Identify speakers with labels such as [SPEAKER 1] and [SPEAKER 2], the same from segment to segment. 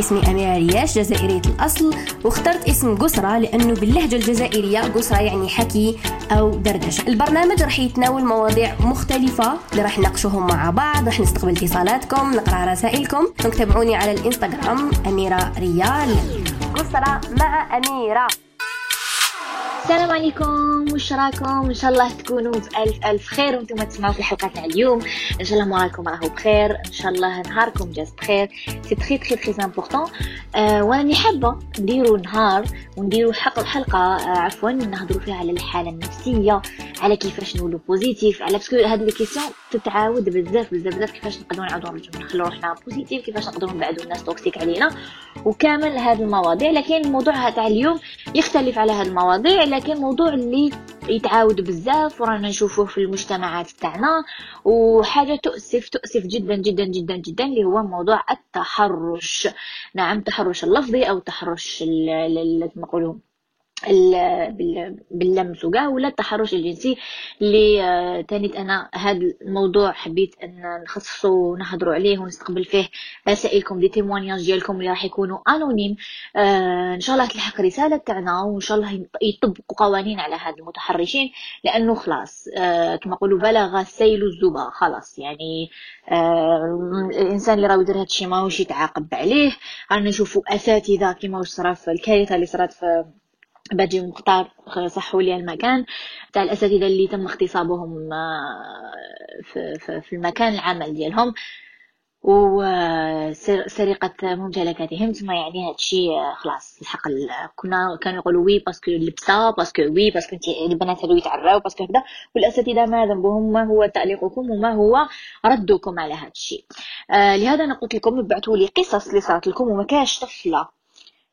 [SPEAKER 1] اسمي أميرة رياش جزائرية الأصل. واخترت اسم قسرة لأنه باللهجة الجزائرية قسرة يعني حكي أو دردشة. البرنامج راح يتناول مواضيع مختلفة اللي راح نناقشوهم مع بعض راح نستقبل اتصالاتكم نقرأ رسائلكم. تابعوني على الإنستغرام أميرة ريال. قسرة مع أميرة.
[SPEAKER 2] السلام عليكم. واش راكم إن شاء الله تكونوا بألف ألف خير وأنتم تسمعوا في الحلقة تاع اليوم. إن شاء الله موراكم راهو بخير. إن شاء الله نهاركم جاز بخير. c'est très très très important وأنا حابة نديروا نهار ونديروا حلقه حلقة آه عفوا نهضروا فيها على الحالة النفسية على كيفاش نولوا positifs على parce que هاد les questions تتعاود بزاف بزاف بزاف كيفاش نقدروا نعاودوا نخلوا روحنا positifs كيفاش نقدروا نبعدوا الناس toxiques علينا. وكامل هاد المواضيع لكن الموضوع تاع اليوم يختلف على هاد المواضيع لكن موضوع اللي يتعاود بزاف ورانا نشوفوه في المجتمعات تاعنا. وحاجة تؤسف تؤسف جدا جدا جدا جدا اللي هو موضوع التحرش. نعم التحرش اللفظي أو التحرش كما نقولوا باللمس. وكاع ولا التحرش الجنسي اللي آه، تانيت أنا هذا الموضوع حبيت أن نخصصه ونهضروا عليه ونستقبل فيه رسائلكم دي تيموانياج ديالكم اللي راح يكونوا أنونيم. آه إن شاء الله تلحق رسالة تاعنا وإن شاء الله يطبقوا قوانين على هاد المتحرشين لأنه خلاص آه كما يقولوا بلغ السيل الزبا خلاص يعني الإنسان اللي راه يدير هادشي ماهوش يتعاقب عليه. رانا نشوفوا أساتذة كيما واش صرا في الكارثة اللي صرات في باجي مختار صحوا لي المكان. تاع الاساتذه اللي تم اغتصابهم آه، في, المكان العمل ديالهم. وسرقة ممتلكاتهم. ثم يعني هادشي آه، خلاص الحق كنا كانوا يقولوا oui parce que لبسة parce que oui parce que انت البنات هادو يتعراو parce que هكذا. والاساتذه ما ذنبهم ما هو تعليقكم وما هو ردكم على هادشي آه لهذا أنا قلت لكم ابعثوا لي قصص اللي صارت لكم وما كاش طفلة.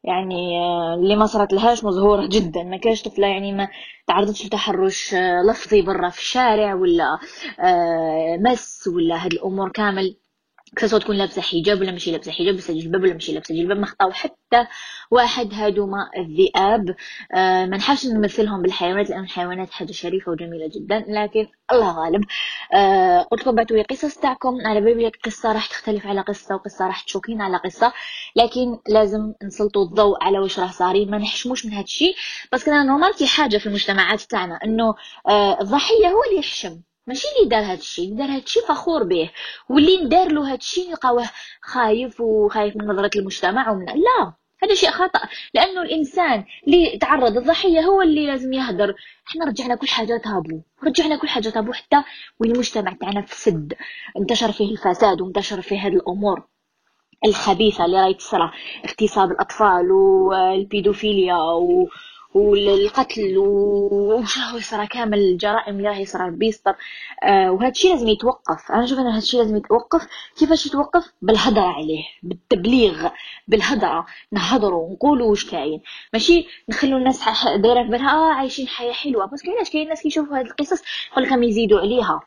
[SPEAKER 2] يعني آه، اللي ما صارت لهاش محظوظة جدا. ما كاش طفلة يعني ما تعرضتش لتحرش آه، لفظي برا في الشارع ولا آه، مس ولا هاد الأمور كامل. que ce soit تكون لابسة حجاب ولا ماشي لابسة حجاب لابسة جلباب ولا ماشي لابسة جلباب ما خطاو حتى واحد هادوما الذئاب. آه ما نحاولش نمثلهم بالحيوانات لأن الحيوانات حاجة شريفة وجميلة جدا لكن الله غالب آه قلت لكم بعثوا لي قصص تاعكم. على بالي قصة راح تختلف على قصة وقصة راح تشوكين على قصة لكن لازم نسلطوا الضوء على واش راه صاري. ما نحشموش من هذا الشيء parce que هنا normalité حاجة في المجتمعات تاعنا إنه آه الضحية هو اللي يحشم. ماشي اللي دار هاد الشيء دار هاد الشيء فخور به. واللي ندار له هاد الشيء نلقاوه خايف وخايف من نظرة المجتمع ومن لا هذا شيء خطأ. لأنه الإنسان اللي تعرض الضحية هو اللي لازم يهدر. إحنا رجعنا كل حاجة تابو رجعنا كل حاجة تابو حتى والمجتمع تاعنا فسد انتشر فيه الفساد وانتشر فيه هذه الأمور الخبيثة اللي راهي تصرى اغتصاب الأطفال والبيدوفيليا و... والقتل وش هو يصرى كامل الجرائم اللي راهي يصرى بيسطر آه وهذا الشيء لازم يتوقف. أنا نشوف إن هذا الشيء لازم يتوقف. كيفاش يتوقف؟ بالهضره عليه بالتبليغ بالهضره نهضروا نقولوا واش كاين. ماشي؟ نخلوا الناس دايره في بالها آه عايشين حياة حلوة. بس علاش كاين ناس كيشوفوا هذه القصص يقول لكم يزيدوا عليها.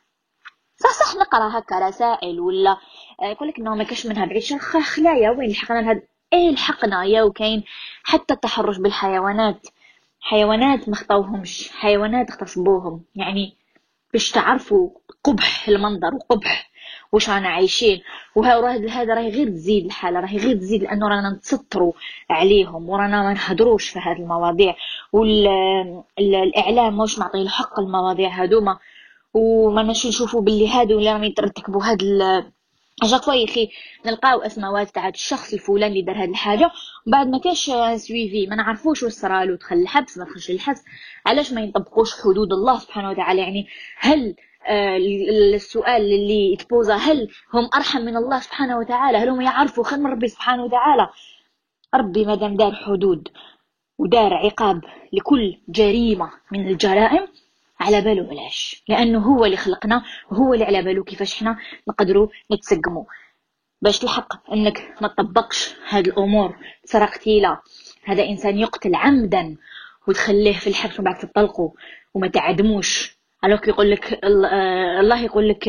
[SPEAKER 2] صح صح نقرأ هكا رسائل ولا آه، يقول لك إنه ما كاش منها بعيد. خلايا وين لحقنا لهاد إيه لحقنا يا وكاين حتى التحرش بالحيوانات. حيوانات ما خطوهمش حيوانات اغتصبوهم. يعني باش تعرفوا قبح المنظر وقبح واش رانا عايشين. وهذا هذا راهي غير تزيد الحالة راهي غير تزيد لأنه رانا نتستروا عليهم ورانا ما نهضروش في هذه المواضيع. والاعلام مش معطي الحق المواضيع هذوما وما نشوفوا باللي هادو اللي راهم يرتكبوا هاد à chaque fois يخي نلقاو اسماوات تاع الشخص الفلاني اللي دار هاد الحاجة. بعد ما كاش suivi ما نعرفوش واش صرالو دخل الحبس ما دخلش الحبس. علاش ما ينطبقوش حدود الله سبحانه وتعالى؟ يعني هل آه السؤال اللي يت poser هل هم أرحم من الله سبحانه وتعالى؟ هل هم يعرفوا خير من ربي سبحانه وتعالى؟ ربي مادام دار حدود ودار عقاب لكل جريمة من الجرائم على بالو علاش؟ لأنه هو اللي خلقنا وهو اللي على بالو كيفاش حنا نقدروا نتسقموا باش تلحق إنك ما تطبقش هاد الأمور سرقتي لا هذا إنسان يقتل عمدا وتخليه في الحبس وبعد تطلقه وما تعدموش. الوغ يقول لك آه، الله يقول لك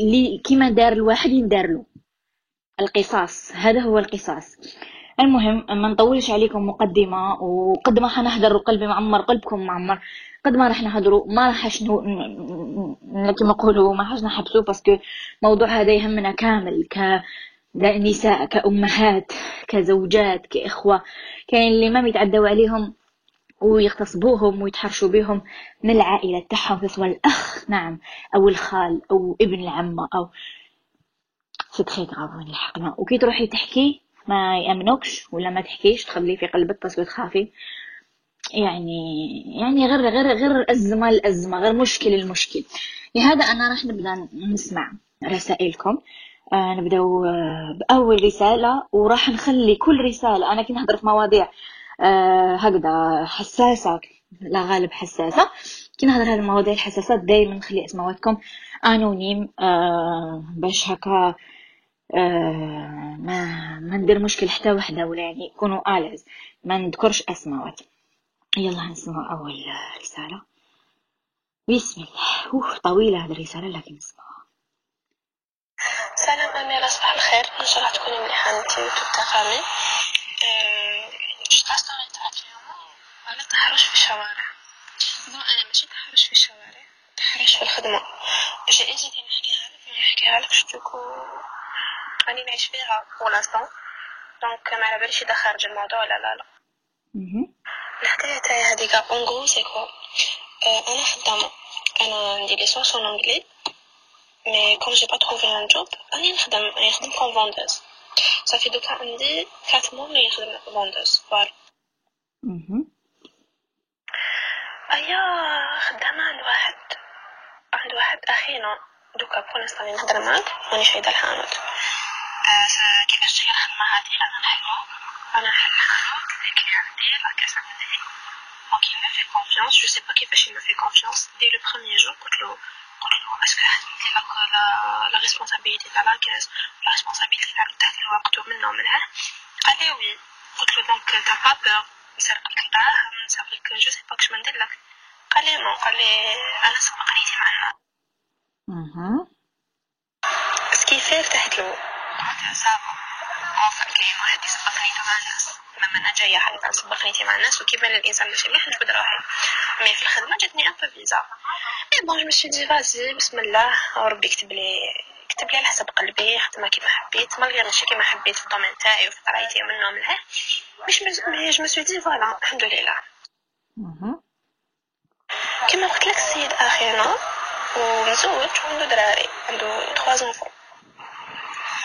[SPEAKER 2] اللي آه، كيما دار الواحد يندار له. القصاص هذا هو القصاص. المهم ما نطولش عليكم مقدمة وقد ما حنهدر قلبي معمر قلبكم معمر قد ما راح نهضروا ما راحش كما نقولوا ما راحش نحبسوا parce que الموضوع هذا يهمنا كامل ك نساء كأمهات كزوجات كإخوة. كاين اللي ما يتعدوا عليهم ويغتصبوهم ويتحرشوا بهم من العائلة تاعهم سواء الأخ نعم أو الخال أو ابن العمة أو c'est très grave وين لحقنا. وكي تروحي تحكي ما يأمنوكش ولا ما تحكيش تخليه في قلبك parce que تخافي. يعني يعني غير غير غير أزمة الأزمة غير مشكل المشكل. لهذا أنا راح نبدأ نسمع رسائلكم. آه نبداو آه بأول رسالة وراح نخلي كل رسالة أنا كي نهضر في مواضيع آه هكذا حساسة لا غالب حساسة. كي نهضر هذه المواضيع الحساسات دائما نخلي اسماواتكم أنونيم. آه باش هكا آه ما ما ندير مشكل حتى وحدة ولا يعني يكونوا à l'aise ما نذكرش اسماوات يلا نسمع أول رسالة. بسم الله. أوه طويلة هذه الرسالة لكن نسمعها.
[SPEAKER 3] سلام أميرة صباح الخير. إن شاء الله تكوني مليحة. أنت et tout شفت story تاعك اليوم؟ على التحرش في الشوارع. bon أنا ماشي تحرش في الشوارع. تحرش في الخدمة. باش أجي نحكيها لك؟ نحكيها لك. شتوكو راني نعيش فيها pour l'instant donc ما على باليش إذا خارج الموضوع ولا لا لا. الحكاية تاعي هذيك اون سيكو أنا خدامه أنا عندي licence en anglais mais comme j'ai pas trouvé un job راني نخدم راني نخدم comme vendeuse ça fait دوكا عندي quatre mois راني نخدم vendeuse voilà ايا خدامة عند واحد عند واحد اخينا دوكا pour l'instant نهضر معاك مانيش عايدة الحانوت كيفاش تجي الخدمة هادي أنا نحلو أنا نحل الحانوت اللي عندي la caisse عندي donc il m'a fait confiance je sais pas كيفاش il m'a fait confiance dès le premier jour قلت له قلت له est-ce que خدمتي لك la responsabilité تاع la caisse la responsabilité تاع تاع الوقت ومنه ومنها قال لي oui قلت له donc t'as pas peur نسرقك الدراهم نسرقك je sais pas كش ما ندير لك قال لي نو قال لي أنا سبق نيتي مع الناس سكيفي ارتحت له حسابه موافق كلمة هذه سبقنيتي مع الناس لما أنا جاية حقيقه سبقنيتي مع الناس وكيف الانسان ماشي مليح نجبد روحي مي في الخدمه جاتني بو بيزار مي بون جو مشي دي فازي بسم الله وربي كتب لي كتب لي على حسب قلبي خدمه كيما حبيت مالغي ماشي كيما حبيت في الدومين تاعي وفي قرايتي ومنه ومنها مش mais je me suis dit voilà الحمد لله كما قلت لك السيد اخينا ومزوج وعنده دراري عنده 3 enfants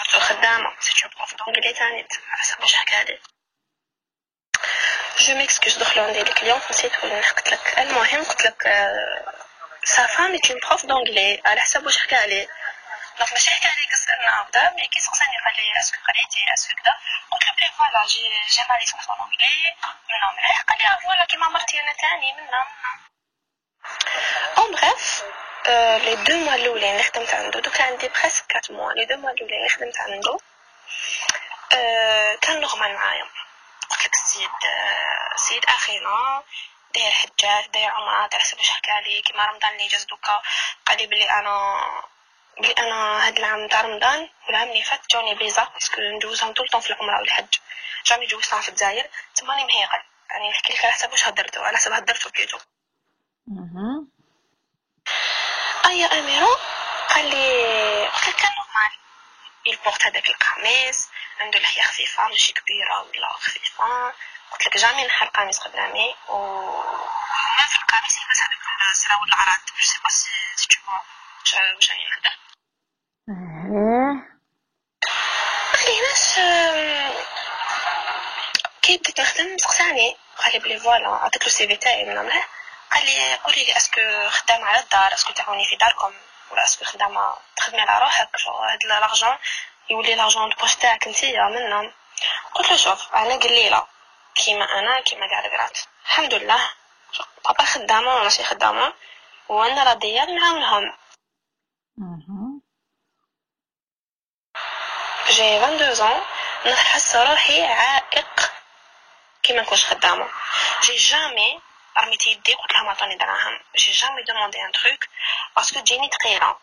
[SPEAKER 3] خدامة c'est un prof d'anglais تاني حسب واش حكالي je m'excuse دخلوا عندي les clients نسيت وين قلت لك المهم قلت لك sa femme est une prof d'anglais على حسب واش حكالي donc ماشي حكالي قصرنا وكدا mais كي سقساني قال لي est-ce que قريتي est-ce que كدا قلت له بلي voilà j'ai j'ai ma licence en anglais منا مليح قال لي voilà كيما مرتي أنا تاني منا en bref les deux mois الاولين اللي خدمت عنده دوكا عندي presque quatre mois les deux mois الاولين اللي خدمت عنده كان normal معايا قلت لك السيد السيد اخينا داير حجات داير عمرات على حسب واش حكالي كيما رمضان اللي جاز دوكا قالي بلي أنا بلي أنا هاد العام تاع رمضان والعام اللي فات جوني فيزا باسكو ندوزهم طول طون في العمره والحج جامي جوزتها في الجزائر تماني مهيغل يعني نحكي لك على حسب واش هدرتو على حسب هدرتو بليتو ايا أميرة؟ قال لي قلت كان نورمال يلبورت هذاك القميص عنده لحية خفيفة ماشي كبيرة ولا خفيفة. قلت لك جامي نحل قميص قدامي و ما في القميص يلبس هذاك السراول العراض je sais pas si تشوفو واش راني نهدر مخليناش كي بديت نخدم سقساني. قال لي بلي voilà عطيت له ال CV تاعي من مليح قال لي قولي لي est-ce que خدامة على الدار؟ est-ce que تعاوني في داركم؟ ولا est-ce que خدامة تخدمي على روحك؟ هاد l'argent يولي l'argent de تاعك نتيا منا قلت له شوف أنا قليلة كيما أنا كيما قاع البنات الحمد لله. بابا خدامة ماشي خدامة وأنا راضية نعاونهم. j'ai 22 نحس روحي عائق كيما نكونش خدامة. j'ai jamais رميت يدي قلت لهم عطوني دراهم j'ai jamais demandé un truc parce que تجيني ثقيله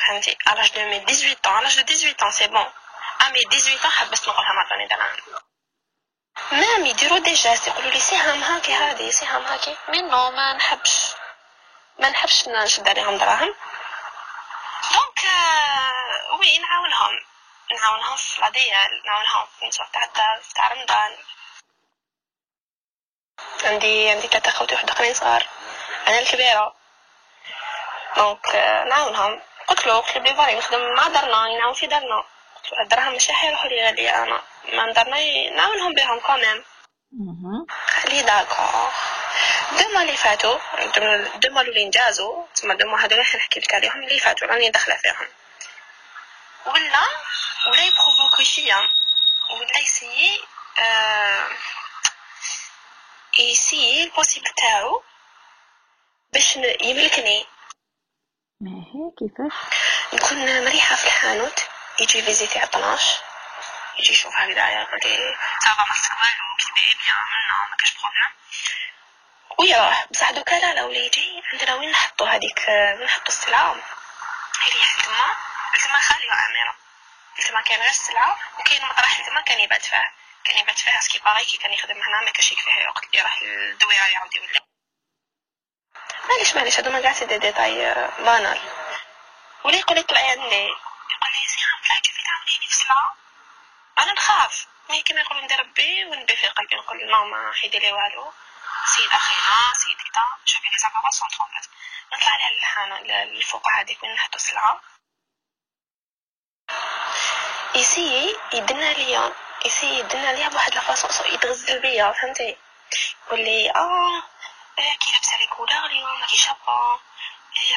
[SPEAKER 3] فهمتي à l'âge de mes 18 ans à l'âge de 18 ans c'est bon à mes 18 ans حبست نقول لهم عطوني دراهم même يديروا des gestes يقولوا لي سيهم هاكي هادي سيهم هاكي mais non ما نحبش ما نحبش نشد عليهم دراهم donc oui نعاونهم نعاونهم في العادية نعاونهم في تاع تاع رمضان عندي عندي تلاتة خوتي وحدة أخرين صغار. أنا الكبيرة. donc نعاونهم. قلت له قلت له بلي نخدم مع درنا نعاون في درنا. قلت له الدراهم ماشي حيروحوا لي غالية أنا. ما درنا نعاونهم بهم quand même خليه d'accord deux mois اللي فاتوا دو تسمى دو موا هذول نحكي لك عليهم اللي فاتوا. راني داخلة فيهم. ولا ولا ي provoquer فيا ولا ي essayer آه ي essayer ال possible تاعو باش يملكني.
[SPEAKER 4] ماهي؟ كيفاش؟
[SPEAKER 3] نكون مريحة في الحانوت. يجي فيزيتي على 12 يجي يشوف هكذا يقول لي صافا ما والو كي بيان منا ما كاش بروبليم ويروح بصح دوكا لا لا ولا يجي عندنا وين نحطو هذيك وين نحطو السلعة؟ ريحة تما تما خالية عامرة تما كان غير السلعة وكاين مطرح تما كان يبات فيه كان يبات فيه سكي باغي كي كان يخدم هنا ما كاش يكفيه وقت اللي راح للدويرة يعاود يولي معليش معليش هادو ما قاع c'est des détails banals ولا يقول لي طلعي عندي يقول لي سيهم طلعتي في تعاونيني في السلعة أنا نخاف. mais كيما يقولوا ندير ربي ونبي في قلبي نقول non ما حيدي لي والو. سيد أخينا سيدي شوفي les apparences trompeuses نطلع على الحانة الفوق هذيك وين نحطو السلعة. ي essayer يدنا ليا. ي essayer يدنا ليا بواحد la façon يتغزل بيا فهمتي يقول لي آه كي لابسة les couleurs اليوم راكي شابة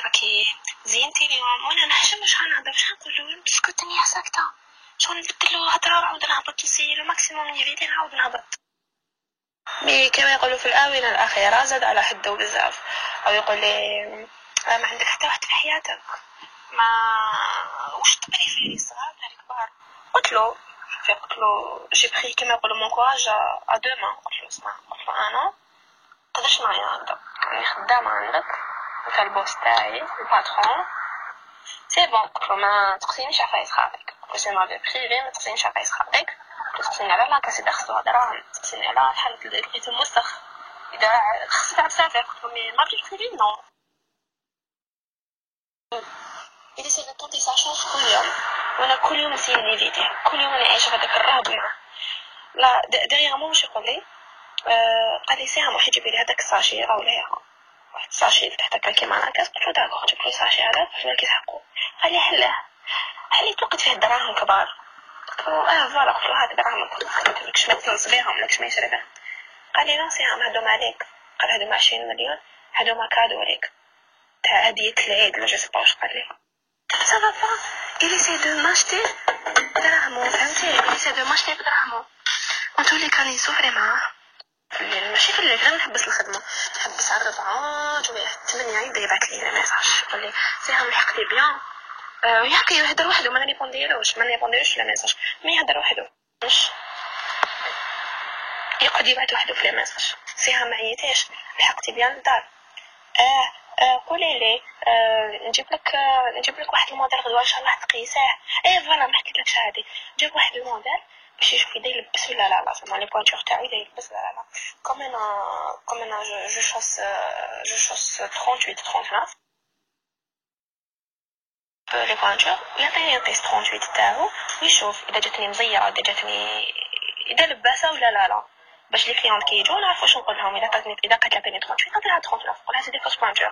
[SPEAKER 3] راكي زينتي اليوم. وأنا نحشم واش غنهضر واش غنقول له اسكتني يا ساكتة؟ شغل نبدل له هضرة نعاود نهبط ن essayer ال maximum ن éviter نعاود نهبط. mais كما يقولوا في الآونة الأخيرة زاد على حده بزاف. أو يقول لي ما عندك حتى واحد في حياتك. ما واش ت préférer الصغار تاع الكبار قلت له قلت له جي بخي كما يقولوا مون كوراج ا دو مان قلت له اسمع قلت له أنا تقدرش معايا هكذا راني خدامة عندك انت البوس تاعي الباترون سي بون قلت له ما تقصينيش عفايس خاطرك قلت له سي ما في بريفي ما تقصينيش عفايس خاطرك تقصيني على لاكاسي دخلتوها دراهم تقصيني على الحالة اللي لقيت الموسخ إذا خصك بزاف قلت له مي ما بريفي نو il essaie de tenter sa chance كل يوم وأنا كل يوم ن essayer ن éviter كل يوم أنا عايشه هذاك الرهب معاه لا دغيغ مو واش يقول لي آه قال لي ساعه واحد يجيب لي هذاك ال sachet أو لا. واحد ال sachet تحت هكا كيما أنا caisse قلت له d'accord جيب لي sachet هذا فاش كيسحقو قال لي حلاه حلي توقد فيه دراهم كبار؟ قلت له آه voilà. قلت له هاد دراهم قلت لكش ما تنص بيهم لكش ما يشري بهم قال لي لا ساعه هادو عليك قال هادو 20 مليون هادو cadeau عليك. تاع هدية العيد ولا je sais pas واش قال لي. ça il essaie de m'acheter بدراهمو فهمتي il essaie de m'acheter بدراهمو وتولي كان ي souffrir معاه. ماشي في الليل نحبس الخدمة. نحبس على الربعة جوية الثمانية يبدأ يبعث لي message يقول لي سيهم لحقتي bien. يحكي يهدر وحده. ما نريبونديلوش ما نريبونديلوش لا ميساج مي يهدر وحده. يقعد يبعث وحده في ال message سيهم عييتيش لحقتي bien الدار. آه آه. قولي لي آه نجيب لك آه نجيب لك واحد الموديل غدوة إن شاء الله تقيساه إيه voilà ما حكيت لكش هادي. جيب واحد الموديل باش يشوف إذا يلبس ولا لا لا زعما les pointures تاعو إذا يلبس ولا لا comme أنا comme أنا je chausse je chausse 38 39 les pointures يعطيني القيس 38 تاعو ويشوف اذا جاتني مزيره اذا جاتني اذا لباسه ولا لا لا باش les clients كي يجوا نعرف واش نقول لهم اذا قالتني اذا قالت لي 38 نعطيها 39 نقولها c'est des fausses pointures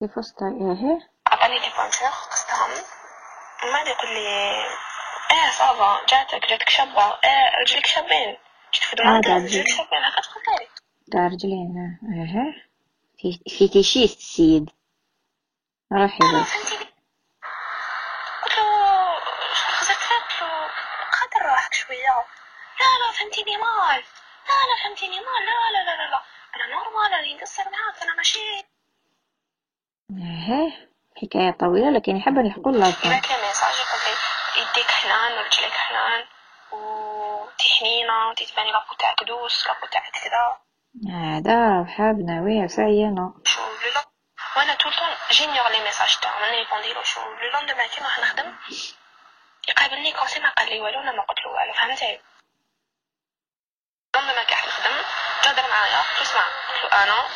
[SPEAKER 4] كيف إيه
[SPEAKER 3] عطاني les pointures قصتهم ما يقول لي إيه ça va جاتك جاتك شابة. إيه رجلك شابين. جيت في
[SPEAKER 4] آه،
[SPEAKER 3] دماغك
[SPEAKER 4] دا
[SPEAKER 3] رجلك شابين اخذ خطيري.
[SPEAKER 4] تاع رجلين. إيه fé fétichiste السيد روحي بس
[SPEAKER 3] فهمتيني قلت له خزرت قلت له روحك شوية. لا لا فهمتيني mal. لا لا فهمتيني mal. لا لا لا لا, لا. أنا normal راني نقصر معاك أنا ماشي
[SPEAKER 4] إيه حكاية طويلة لكن يحب نلحقوا اللقطة
[SPEAKER 3] يبعث لي message يقول لي يديك حنان ورجليك حنان وتي حنينة وتي تباني la peau تاعك douce la peau تاعك كذا.
[SPEAKER 4] هذا حاب ناوية سعيانة
[SPEAKER 3] شو لو لون وأنا تو طون جينيور لي ميساج تاعو ما نريبونديلو شو. لو لوندومان كي نروح نخدم يقابلني كونسي ما قال لي والو أنا ما قلت له والو فهمتي لوندومان كي راح نخدم جا دار معايا له اسمع قلت له أنا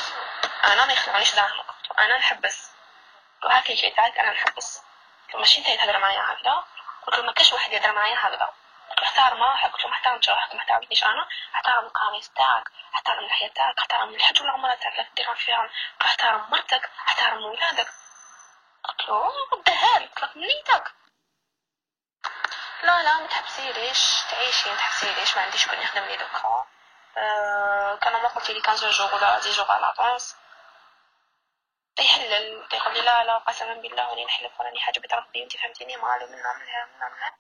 [SPEAKER 3] أنا ما دراهمك قلت له أنا نحبس هاكي الجاي تاعك أنا نحبس ماشي انت تهضر معايا هكذا قلت له ما كاش واحد يهضر معايا هكذا قلت له أحترم روحك قلت له ما احترمتش روحك ما احترمتنيش أنا. أحترم القميص تاعك أحترم اللحيه تاعك أحترم الحج والعمرة تاعك اللي ديرهم فيهم أحترم مرتك أحترم ولادك. قلت له دهالك قلت منيتك لا لا ما تحبسيليش. تعيشي ما تحبسيليش. ما عنديش شكون يخدم لي دوكا. أه كان ما قلت لي 15 جوغ ولا 10 جوغ على طونس يحلل. يقول لي لا لا قسما بالله راني نحلف وراني حاجة بيت ربي انت فهمتيني مالو من نعملها من نعملها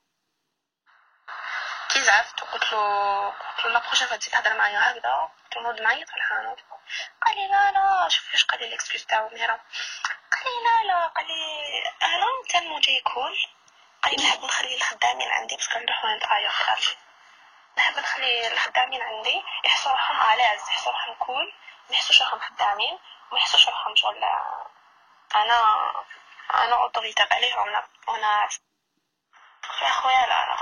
[SPEAKER 3] كي زعفت وقلت له قلت له la prochaine fois تزيد تهضر معايا هكذا قلت له معايا الحانوت قال لي لا لا شوف واش قال لي ال excuse تاعو مهرة قال لي لا لا قال لي أنا tellement جاي cool قال لي نحب نخلي الخدامين عندي parce que نروح نتغير في نحب نخلي الخدامين عندي يحسوا روحهم à l'aise يحسوا روحهم cool ما يحسوش روحهم خدامين. ما يحسوش روحهم شغل أنا أنا autoritaire عليهم وأنا يا خويا لا لا.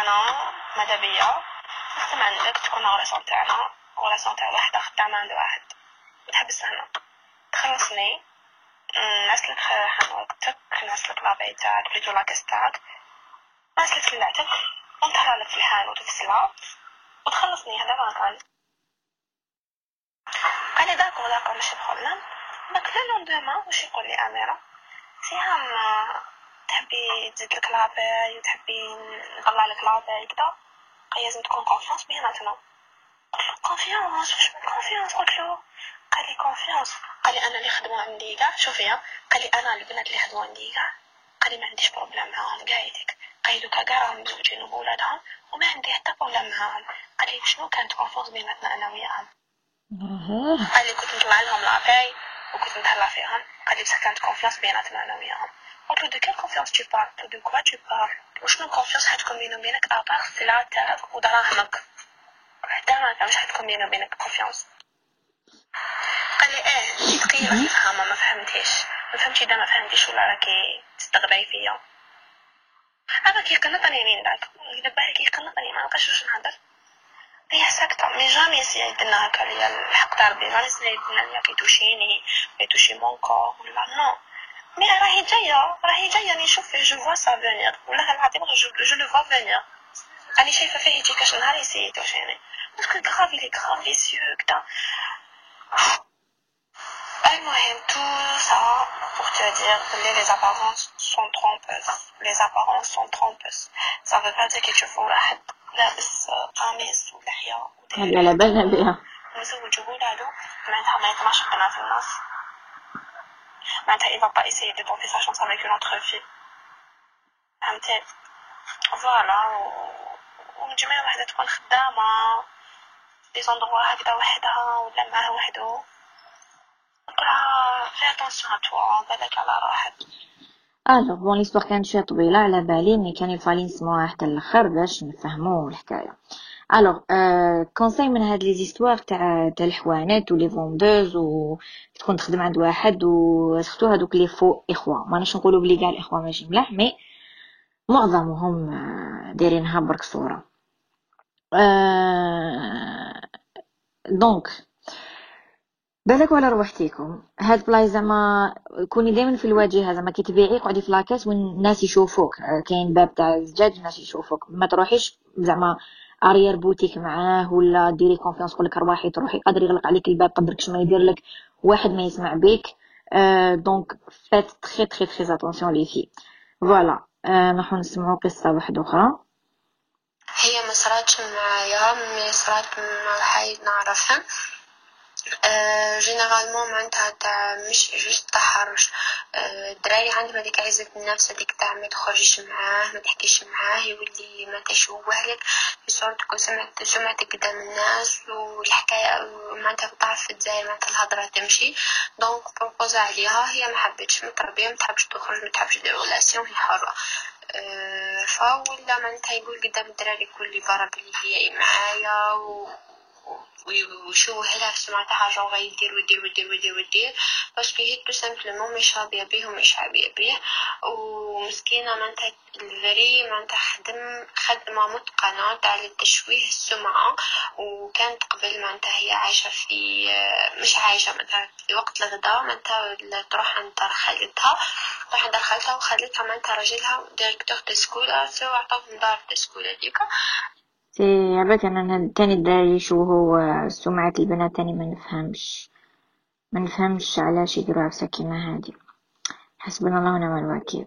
[SPEAKER 3] أنا ماذا بيا نخدم عندك تكون غراسون تاعنا غراسون تاع واحد خدامة عند واحد. تحبس هنا تخلصني. نعسلك حانوتك نعسلك la paie تاعك plutôt la caisse تاعك نعسلك سلعتك. ونطلع لك في الحانوت وتسلع وتخلصني. هذا ما كان. قال لي d'accord d'accord ماشي problème داك le lendemain واش يقول لي أميرة. سيام تحبي تزيد لك la paie وتحبي نطلع لك la paie كدا لازم تكون confiance بيناتنا قلت له confiance واش من confiance قلت له قال لي confiance قال لي أنا اللي خدموا عندي كاع شوفي قال لي أنا البنات اللي خدموا عندي كاع قال لي ما عنديش problème معاهم كاع يديك قال دوكا كاع راهم مزوجين وبولادهم وما عندي حتى problème معاهم. قال لي شنو كانت confiance بيناتنا أنا وياهم؟ قال لي كنت نطلع لهم la paie وكنت نتهلا فيهم. قال لي بصح كانت confiance بيناتنا أنا وياهم. قلت له de quelle confiance tu parles de quoi tu parles وشنو confiance حتكون بيني وبينك؟ à part السلعة تاعك ودراهمك دراهمك مش حتكون بيني وبينك confiance قال لي إيه ثقيل راكي فاهمة ما فهمتيش ما فهمتش اذا ما فهمتيش ولا راكي تستغبي فيا أنا كي قنطني من داك دابا كي قنطني ما نبقاش واش نهضر. هي ساكتة مي جامي يسيا يدنا هكا ليا الحق تاع ربي جامي يسيا يدنا ليا كيتوشيني كيتوشي مون كور ولا نو مي راهي جاية راهي جاية راني نشوف فيه جو فوا سا فينير والله العظيم جو لو فوا فينير راني شايفة فيه يجي كاش نهار يسيا يتوشيني باسكو كغاف لي كغاف لي سيو كدا المهم tout ça. Pour te dire que les apparences sont trompeuses. Les apparences sont trompeuses. Ça veut pas dire que tu fous واحد لابس قميص ولحية
[SPEAKER 2] هلا على بالنا بها
[SPEAKER 3] مزوج وولادو معناتها ما يطمعش بنات الناس. معناتها pas essayer de tenter sa chance avec une autre fille. فهمتي؟ voilà. وجميع وحدة تكون خدامة. des endroits هكذا وحدها ولا معاه وحدو راه fais attention toi بالك على روحك
[SPEAKER 2] alors bon l'histoire كانت شوية طويله على بالي mais كان il fallait نسمعوها حتى الآخر باش نفهمو الحكاية alors conseil من هاد les histoires تاع تاع الحوانات و les vendeuses و تكون تخدم عند واحد و surtout هادوك les faux اخوه ماناش نقولو بلي كاع الاخوه ماشي ملاح mais معظمهم دايرينها برك صورة. donc بالك ولا روحتيكم؟ هاد بلاي زعما كوني دائما في الواجهة زعما كي تبيعي قعدي في la caisse والناس يشوفوك. كاين باب تاع الزجاج الناس يشوفوك. ما تروحيش زعما arrière-boutique معاه ولا ديري confiance قولك رواحي تروحي قادر يغلق عليك الباب قدرك ما يدير لك واحد ما يسمع بيك. donc faites très très très attention les filles voilà نروحو نسمعو قصة واحدة أخرى.
[SPEAKER 3] هي ما صراتش معايا mais صرات مع واحد نعرفها. généralement معناتها تاع مش juste تحرش الدراري عندهم هذيك عزة النفس هذيك تاع ما تخرجيش معاه ما تحكيش معاه يولي ما تشوه لك. صورتك وسمعت سمعتك قدام الناس والحكاية معناتها ضعف في معناتها الهضرة تمشي. donc propose عليها. هي ما حبتش متربية ما تحبش تخرج ما تحبش دير relation هي حرة. voilà معناتها يقول قدام الدراري كل برا بلي هي معايا و
[SPEAKER 5] ويشوهلها في السمعة تاعها جونغ يدير ويدير ويدير ويدير ويدير parce que هي tout simplement مش راضية بيه ومش حابية بيه ومسكينة معناتها الفري معناتها خدم خدمة متقنة تاع تشويه السمعة. وكانت قبل معناتها هي عايشة في مش عايشة معناتها في وقت الغداء معناتها تروح عند خالتها. تروح عند خالتها وخالتها معناتها راجلها ديريكتور تسكولة سوا عطاهم دار تسكولة ديكا
[SPEAKER 2] سي عبالي أنا تاني الدراري شو هو سمعة البنات تاني ما نفهمش ما نفهمش علاش يديروا عفسة كيما هادي. حسبنا الله ونعم الوكيل.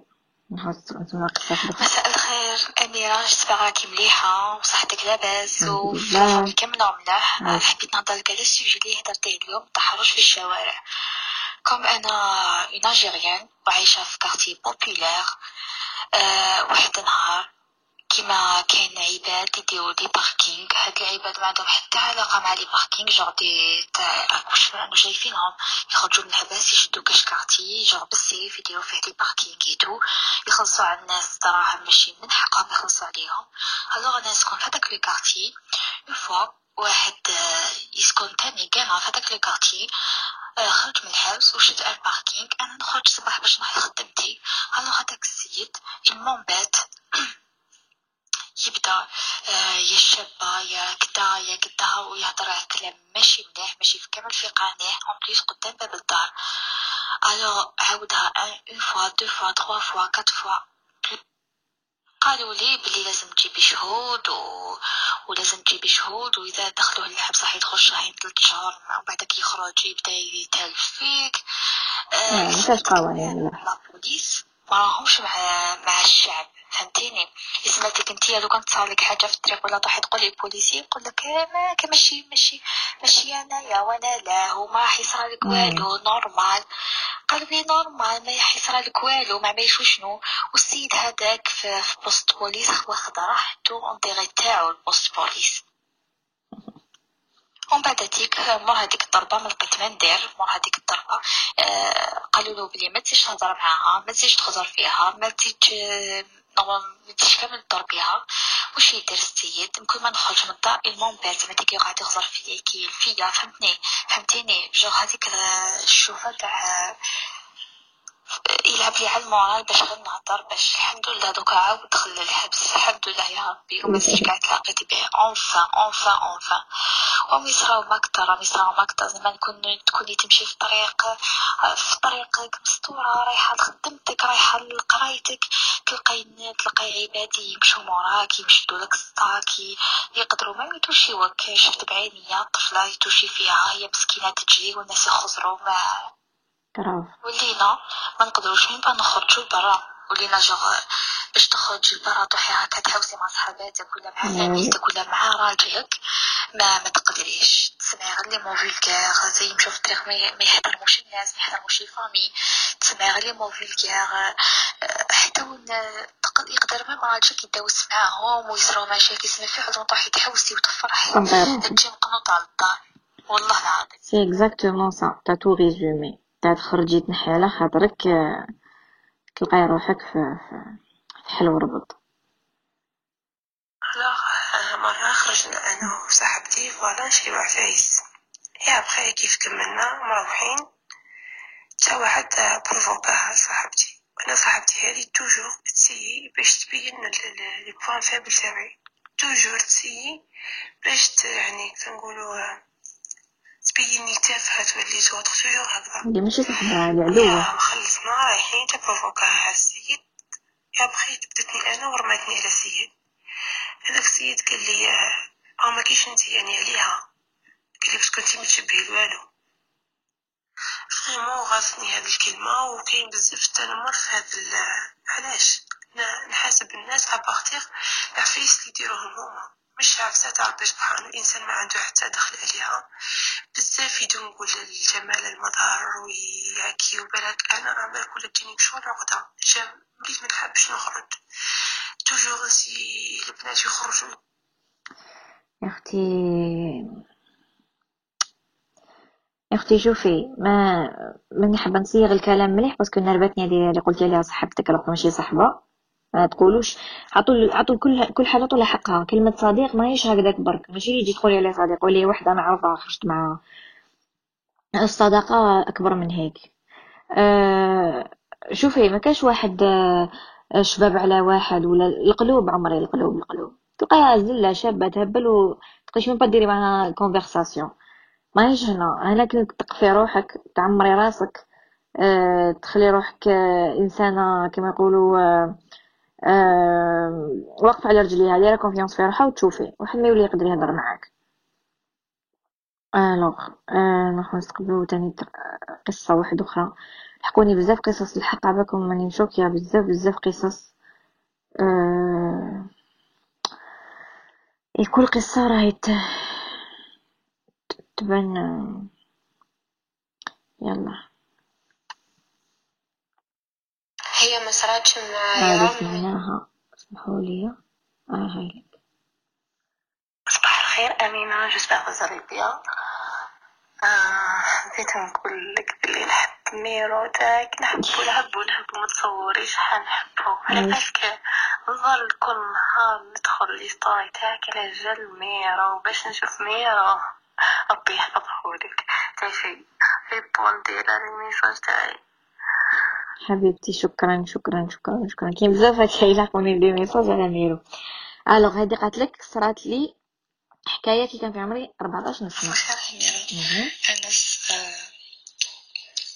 [SPEAKER 2] نحس ناقص
[SPEAKER 5] مساء الخير أميرة راكي مليحة وصحتك لاباس كم نوع ملاح؟ حبيت نهضر لك على ال sujet اللي هدرتيه اليوم التحرش في الشوارع. comme أنا اون وعايشة في quartier populaire أه واحد النهار كيما كاين عباد يديرو des parkings هاد العباد ما عندهم حتى علاقة مع les parkings genre des تاع واش رانا شايفينهم. يخرجوا من الحباس يشدو كاش quartier genre بالسيف يديرو فيه des parkings et tout يخلصوا على الناس دراهم ماشي من حقهم يخلصوا عليهم. alors أنا نسكن في هداك le quartier voilà واحد يسكن تاني كانا في هداك le quartier خرج من الحبس وشد un parking أنا نخرج الصباح باش نروح خدمتي alors هداك السيد il m'embête يبدا آه، يا شابة يا كدا يا كدا ويهضر كلام ماشي مليح ماشي في كامل vulgaire en plus قدام باب الدار. alors عاودها une fois deux fois trois fois quatre fois قالوا لي بلي لازم تجيبي شهود و... ولازم تجيبي شهود واذا دخلوه للحبس راح يدخل شهرين ثلاث شهور وبعدك يخرج يبدأ يتالف فيك.
[SPEAKER 2] آه مفيش قوانين
[SPEAKER 5] la police ما راهمش مع مع الشعب. يسمعتك انتيا لو كان لك حاجة في الطريق ولا طاحي تقولي بوليسي يقول لك إيه، ما ماشي ماشي ماشي أنايا وأنا لا وما راح يصرى لك والو normal. قال لي normal ما يصرى لك والو ما عملش شنو؟ والسيد هذاك في, في poste police واخد راحتو اون تاعو ال poste police. ومن بعد هذيك مور هذيك الضربة ما لقيت ما ندير مور هذيك الضربة آه قالوا له بلي ما تزيدش تهضر معاها ما تزيدش تخزر فيها ما تزيدش تزيدش كامل تضر بيها واش يدير السيد يمكن ما نخرج من الدار المهم بات زعما كي قاعد يخزر فيا كي فيا. فهمتني؟ فهمتيني؟ juste هذيك الشوفة تاع يلعب لي على ال moral باش غير نهضر باش الحمد لله دوكا عاود دخل للحبس الحمد لله يا ربي وما زدتش كاع تلاقيت به enfin enfin enfin و mais يصراو مكتر راهم يصراو مكتر زعما نكون تكوني تمشي في الطريق في طريقك مستورة رايحة لخدمتك رايحة لقرايتك. تلقاي تلقاي عبادي يمشو موراك يمشدو لك سطاك يقدروا ما يميتوش يوك شفت بعينيا طفلة يتوشي فيها هي مسكينة تجري والناس يخزروا ما
[SPEAKER 2] كراف
[SPEAKER 5] ولينا ما نقدروش نبقى نخرجوا برا ولينا جوغ باش تخرجي لبرا تروحي هكا تحوسي مع صحاباتك ولا مع فاميلتك ولا مع راجلك ما ما تقدريش تسمعي غير لي مو فولغار زي يمشوا في الطريق ما يحترموش الناس ما يحترموش الفامي تسمعي غير لي مو فولغار حتى وين يقدر ما راجلك يدوس معاهم ويصراو مشاكل سما في حد تروحي تحوسي وتفرحي تجي مقنوطة على الدار والله العظيم
[SPEAKER 2] c'est exactement ça t'as tout résumé تاع تخرجي تنحي على خاطرك تلقاي روحك في, في حلو وربط.
[SPEAKER 5] لا مرة خرجنا أنا وصاحبتي voilà نشريو عفايس يا بخير كيف كملنا مروحين. تا واحد بروفوكاها صاحبتي. وأنا صاحبتي هذه toujours تسيي باش تبين les points faibles تاعي. toujours تسيي باش يعني كنقولو تبيني تافهة تولي زوط toujours هكذا
[SPEAKER 2] اللي ماشي صاحبها العدوة
[SPEAKER 5] خلصنا رايحين تبروفوكاها السيد. يا بخيت بدتني أنا ورماتني على السيد. هذاك السيد قال لي آه ما كيش أنت يعني عليها. قال لي باسكو أنت متشبهي والو. فريمون غاصني هاد الكلمة وكاين بزاف تنمر في هاد علاش؟ نحاسب الناس ابارتيغ العفايس اللي يديروهم هما مش تاع ربي سبحانه الإنسان ما عنده حتى دخل عليها. بزاف يدو نقول الجمال المظهر وياكي وبالك أنا أعمل كل تجيني شو العقدة جام بليت ما نحبش نخرج. توجور سي البنات يخرجوا.
[SPEAKER 2] يا أختي أختي شوفي ما ماني حابة نصيغ الكلام مليح باسكو نربتني هذه اللي قلتي عليها صاحبتك راه ماشي صاحبة. ما تقولوش. عطوا عطوا كل كل حاجة طول حقها. كلمة صديق ماهيش هكذاك برك. ماشي يجي تقولي عليه صديق ولي وحدة نعرفها خرجت معاها الصداقة أكبر من هيك. أه شوفي ما كاش واحد أه شباب على واحد ولا القلوب عمري القلوب القلوب. تلقاها زلة شابة تهبل و تقيش من ديري معاها كونفرساسيون ماهيش هنا هنا. كنت تقفي روحك تعمري راسك. أه تخلي روحك إنسانة كما يقولوا واقفه على رجليها دايره كونفيونس في روحها وتشوفي واحد ما يولي يقدر يهضر معاك. الوغ أه نروحو نستقبلو تاني قصة واحدة أخرى. حكوني بزاف قصص الحق عباكم ماني مشوكية بزاف بزاف قصص. أه... كل قصة راهي تبان يلا.
[SPEAKER 6] هي ما صراتش
[SPEAKER 2] هذه سمعناها اسمحوا لي. آه هاي. لك
[SPEAKER 6] صباح الخير أمينة جوسبر غزالي بيان نسيت نقول لك بلي نحب ميرو تاعك نحبو نحبو نحبو ما تصوريش شحال نحبو؟ على بالك نظل كل نهار ندخل les stories تاعك على جال ميرو. باش نشوف ميرو. ربي يحفظهولك تعيشي répondez ال message تاعي.
[SPEAKER 2] حبيبتي شكرا شكرا شكرا شكرا. كاين بزاف هكا يلاحقوني des messages على ميرو alors هادي قالت لك صرات لي حكاية كي كان في عمري 14 سنه
[SPEAKER 6] أنا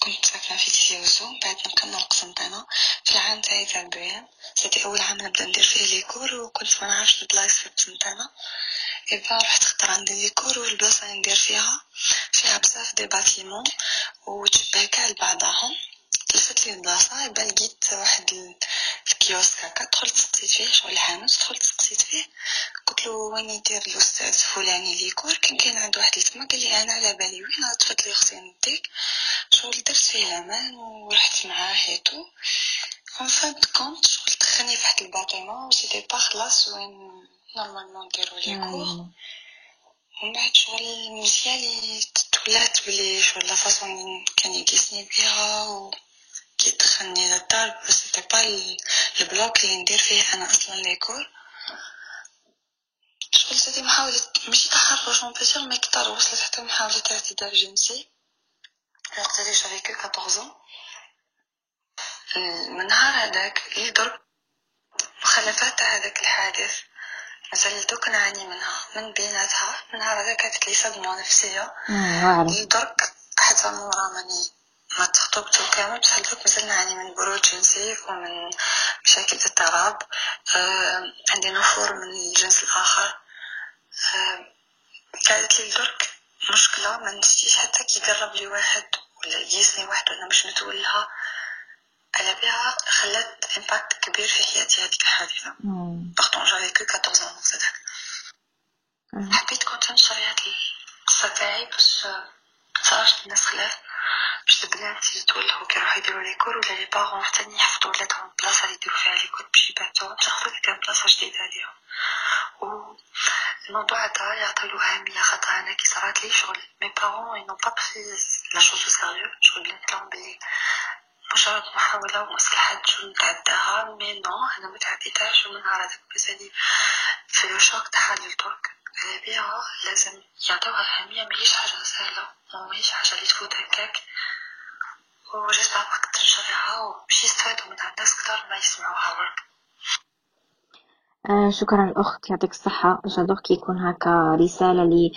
[SPEAKER 6] كنت ساكنة في تيزيوزو بعد نكمل القسم تاعنا في العام تاعي تاع ال BEM c'était أول عام نبدأ ندير فيه les cours وكنت ما نعرفش البلايص في تاعنا eh ben رحت اختار عندي les cours والبلاصة اللي ندير فيها فيها بزاف des bâtiments وتشبه كاع لبعضهم تلفت لي البلاصه eh ben لقيت واحد الكيوسك هكا دخلت سقسيت فيه شغل الحانوت دخلت سقسيت فيه قلت له وين يدير الأستاذ الفلاني les cours كان كاين عنده واحد التما قال لي أنا على بالي وين طفت لي أختي نديك. شغل درت فيه الامان ورحت معاه هيتو enfin كونت شغل دخلني في واحد ال bâtiment و c'était pas خلاص وين normalement نديرو les cours ومن بعد شغل مزيان تولات بلي شغل la façon كان يقيسني بيها و كي دخلني للدار بس c'était pas ال bloc اللي ندير فيه أنا أصلا les cours شغل c'était محاولة ماشي تحرش bien sûr mais كتر وصلت حتى محاولة اعتداء جنسي وقت اللي j'avais que 14 من نهار هذاك اللي درك مخلفات هذاك الحادث. مازال دوك نعاني منها من بيناتها. من نهار هذاك كانت لي صدمة نفسية. اللي درك حتى مورا ماني ما تخطبت كامل بصح مازال نعاني من برود جنسي ومن مشاكل اضطراب آه عندي نفور من الجنس الآخر. آه قالت لي درك مشكلة ما نشتيش حتى كي يقرب لي واحد ولا يجيسني واحد وأنا مش نتولها على بها خلات impact كبير في حياتي هذيك الحادثة. pourtant j'avais que 14 ans وقتها حبيت كنت تنشر هاد القصة تاعي باش متصراش الناس خلاف. باش البنات يتولهو كي يروحو يديرو les cours ولا les parents ثاني يحفظو ولادهم البلاصة اللي يديرو فيها les cours باش يبعتوهم تاخدو كان بلاصة جديدة ليهم و الموضوع هذا يعطيلو أهمية خاطر أنا كي صرات لي شغل mes parents ils n'ont pas pris la chose au sérieux شغل بنت لهم بلي مجرد محاولة ومصلحة شو نتعداها mais non أنا متعديتهاش ومن نهار هذاك بزاني في le choc تاع الدرك على بيها لازم يعطوها أهمية ماهيش حاجة سهلة ماهيش حاجة اللي تفوت هكاك و j'espère راك تنشريها وباش يستفادوا منها الناس كتار ما يسمعوها برك
[SPEAKER 2] آه شكرا الأخت يعطيك الصحة. j'adore كي يكون هكا رسالة لي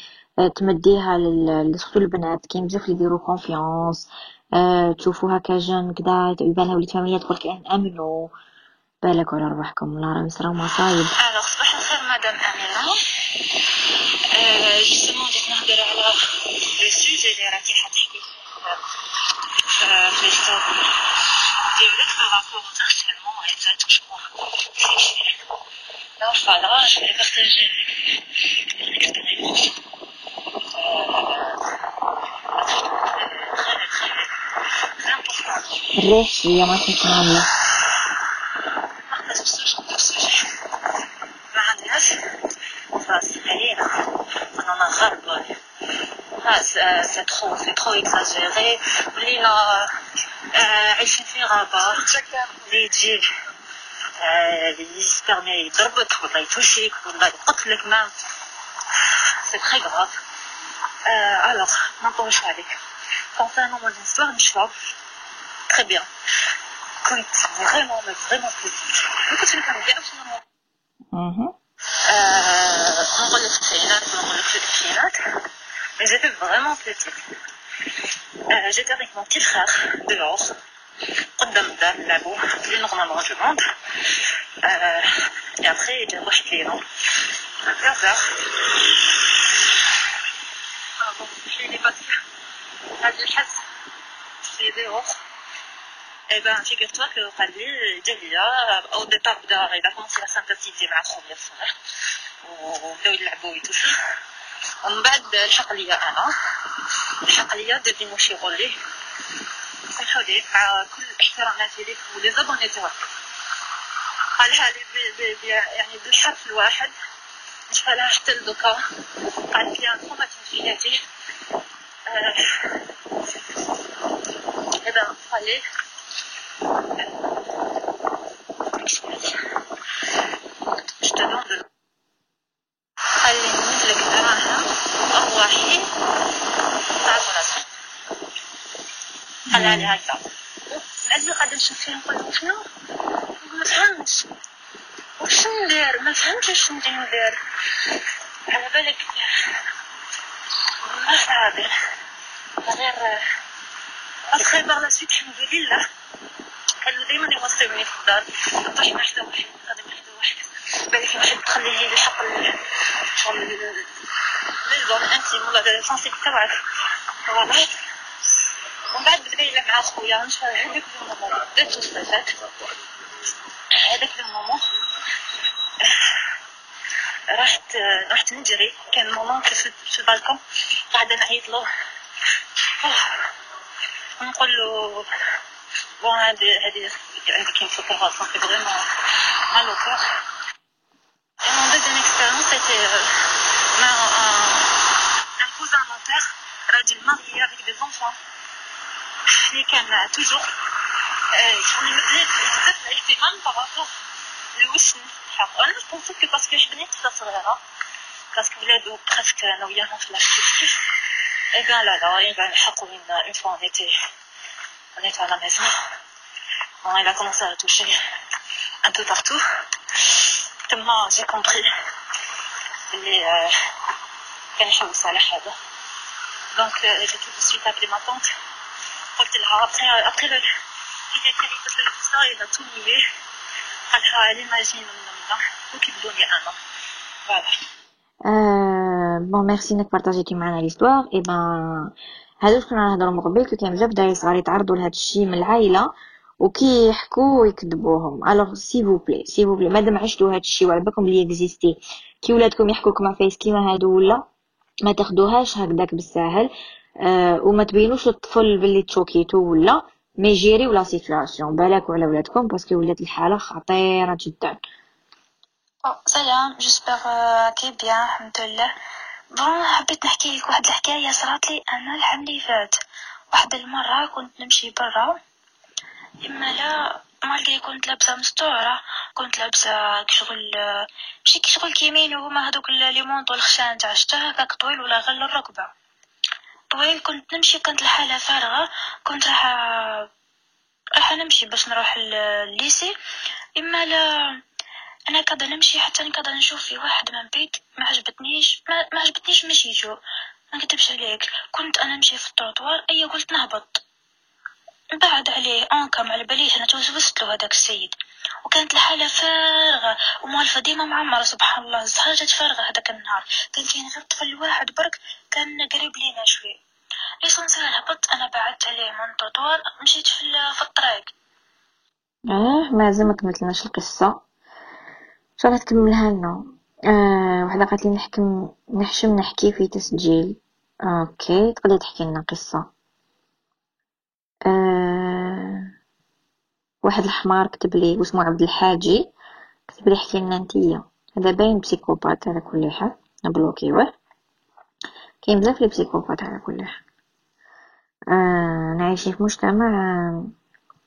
[SPEAKER 2] تمديها ل surtout البنات كاين بزاف اللي يديرو confiance آه تشوفو هكا jeune كدا يبانها وليد فاميليا تقول لك امنوا بالك على رواحكم والله راه يصراو مصايب
[SPEAKER 6] ألو صباح الخير مدام أمينة. justement بديت نهضر على le sujet اللي راكي حتحكي في الستاب لا voilà je vais partager une expérience
[SPEAKER 2] الريح شوية ما تسمع مليح
[SPEAKER 6] مع الناس فصحينا أننا غرب سي ترو سي ترو اكزاجيري ولينا عايشين في غابة اللي تجي
[SPEAKER 4] يسبر يضربك ولا يتوشيك ولا يقتلك ما سي تري غراف alors ما نطولش عليك concernant mon histoire نشفى très bien كنت vraiment vraiment petite ما كنتش نفهم كاع شنو نقول لك في التسعينات نقول لك في الألفينات mais j'étais vraiment petite. Euh, j'étais avec mon petit frère dehors, قدام الدار نلعبو بلي normalement tout le monde et après il واحد ليلة à 15 ah bon je l'ai pas هذا الحس في dehors et ben figure-toi que قال لي جا ليا au départ بدا il a commencé à sympathiser مع خويا الصغير وبداو يلعبوا ويتوشو ومن بعد لحق ليا أنا لحق ليا دار لي موشي غولي سمحوا لي مع كل احتراماتي ليك ولي زابوني تاعك قالها لي يعني بالحرف الواحد. مش لها حتى لدوكا. قالت لي تروماتيك في حياتي إذا قال لي je te demande قال لي نمد لك دراهم أرواحي تعرف راسك قال لي هكذا العزيز قاعد نشوف فيه نقول شنو؟ ما فهمتش. وش ندير؟ ما فهمتش واش ندير. ندير على بالك ما صابر غير ابخي باغ لا سويت الحمد لله كانوا ديما يوصلوني في الدار. مع حدا واحد غادي حدا واحد. بالك واحد تخليه لي حق شغل les zones intimes ولا sensibles تاعك ومن بعد يلعب مع خويا نشوف هذاك le moment بدات الصفات هذاك le moment رحت رحت نجري كان ماما في البالكون قاعدة نعيط له. نقول له bon هادي هادي عندي كاين فكرة ça fait vraiment mal au cœur Mon deuxième expérience était euh, ma, un, un cousin à mon père, راجل marié avec des enfants. اللي كان توجور يعني بزاف الاهتمام بارابور للوسن حق أنا بونسيت كو باسكو جبني طفله صغيره باسكو ولادو بريسك أنا وياهم في لاج كيف اي بان لا لا اي بان الحق وين اون فوا اون ايتي اون ايتي à la maison. Bon il a commencé à toucher un peu partout. تما j'ai compris اللي كان يحوس على حاجة donc j'ai tout de suite appelé ma tante. قلت لها après le il a tiré tout ça il a tout nié قالها l'imagine من وكيبدوني أنا؟ voilà.
[SPEAKER 2] bon merci انك بارطاجيتي معنا l'histoire et ben هادو كنا نهضروا من قبل كي كان بزاف دراري صغار يتعرضوا لهاد الشيء من العائلة وكي يحكوا ويكذبوهم. alors s'il vous plaît s'il vous plaît مادام عشتوا هاد الشيء وعلى بالكم بلي اكزيستي كي ولادكم يحكوا مع فيس كيما هادو ولا ما تاخدوهاش هكذاك بالساهل. أه وما تبينوش للطفل باللي تشوكيتو ولا mais جيريو la situation بالكوا على ولادكم parce que ولات الحالة خطيرة جدا.
[SPEAKER 7] سلام j'espère كي bien الحمد لله. bon حبيت نحكي لك واحد الحكاية صرات لي أنا العام اللي فات. واحد المرة كنت نمشي برا. إما لا malgré كنت لابسة مستورة كنت لابسة كشغل ماشي كشغل كيمين وهما هذوك les manteaux الخشان تاع الشتا هكاك طويل ولا غير الركبه طويل كنت نمشي كانت الحالة فارغه كنت راح راح نمشي باش نروح ال lycée إما لا أنا كذا نمشي حتى كذا نشوف في واحد من بعيد. ما عجبتنيش ما, ما عجبتنيش مشيتو ما نكتبش عليك. كنت أنا نمشي في التروطوار أي قلت نهبط. بعد عليه انكم على باليش أنا توسوست له هذاك السيد. وكانت الحالة فارغة. وموالفة ديما معمرة سبحان الله. الزهرة جات فارغة هذاك النهار. كان كاين غير طفل واحد برك كان قريب لينا شوي l'essentiel هبطت أنا بعدت عليه من التروطوار مشيت في, الطريق.
[SPEAKER 2] آه مازال ما كملتلناش القصة شغلة تكملها لنا. آه وحدة قالت لي نحكم نحشم نحكي في تسجيل. أوكي تقدري تحكي لنا قصة. آه واحد الحمار كتب لي واسمو عبد الحاجي كتب لي احكي لنا نتيا هذا باين بسيكوبات على كل حال نبلوكيوه كاين بزاف لي بسيكوبات على كل حال. آه نعيش في مجتمع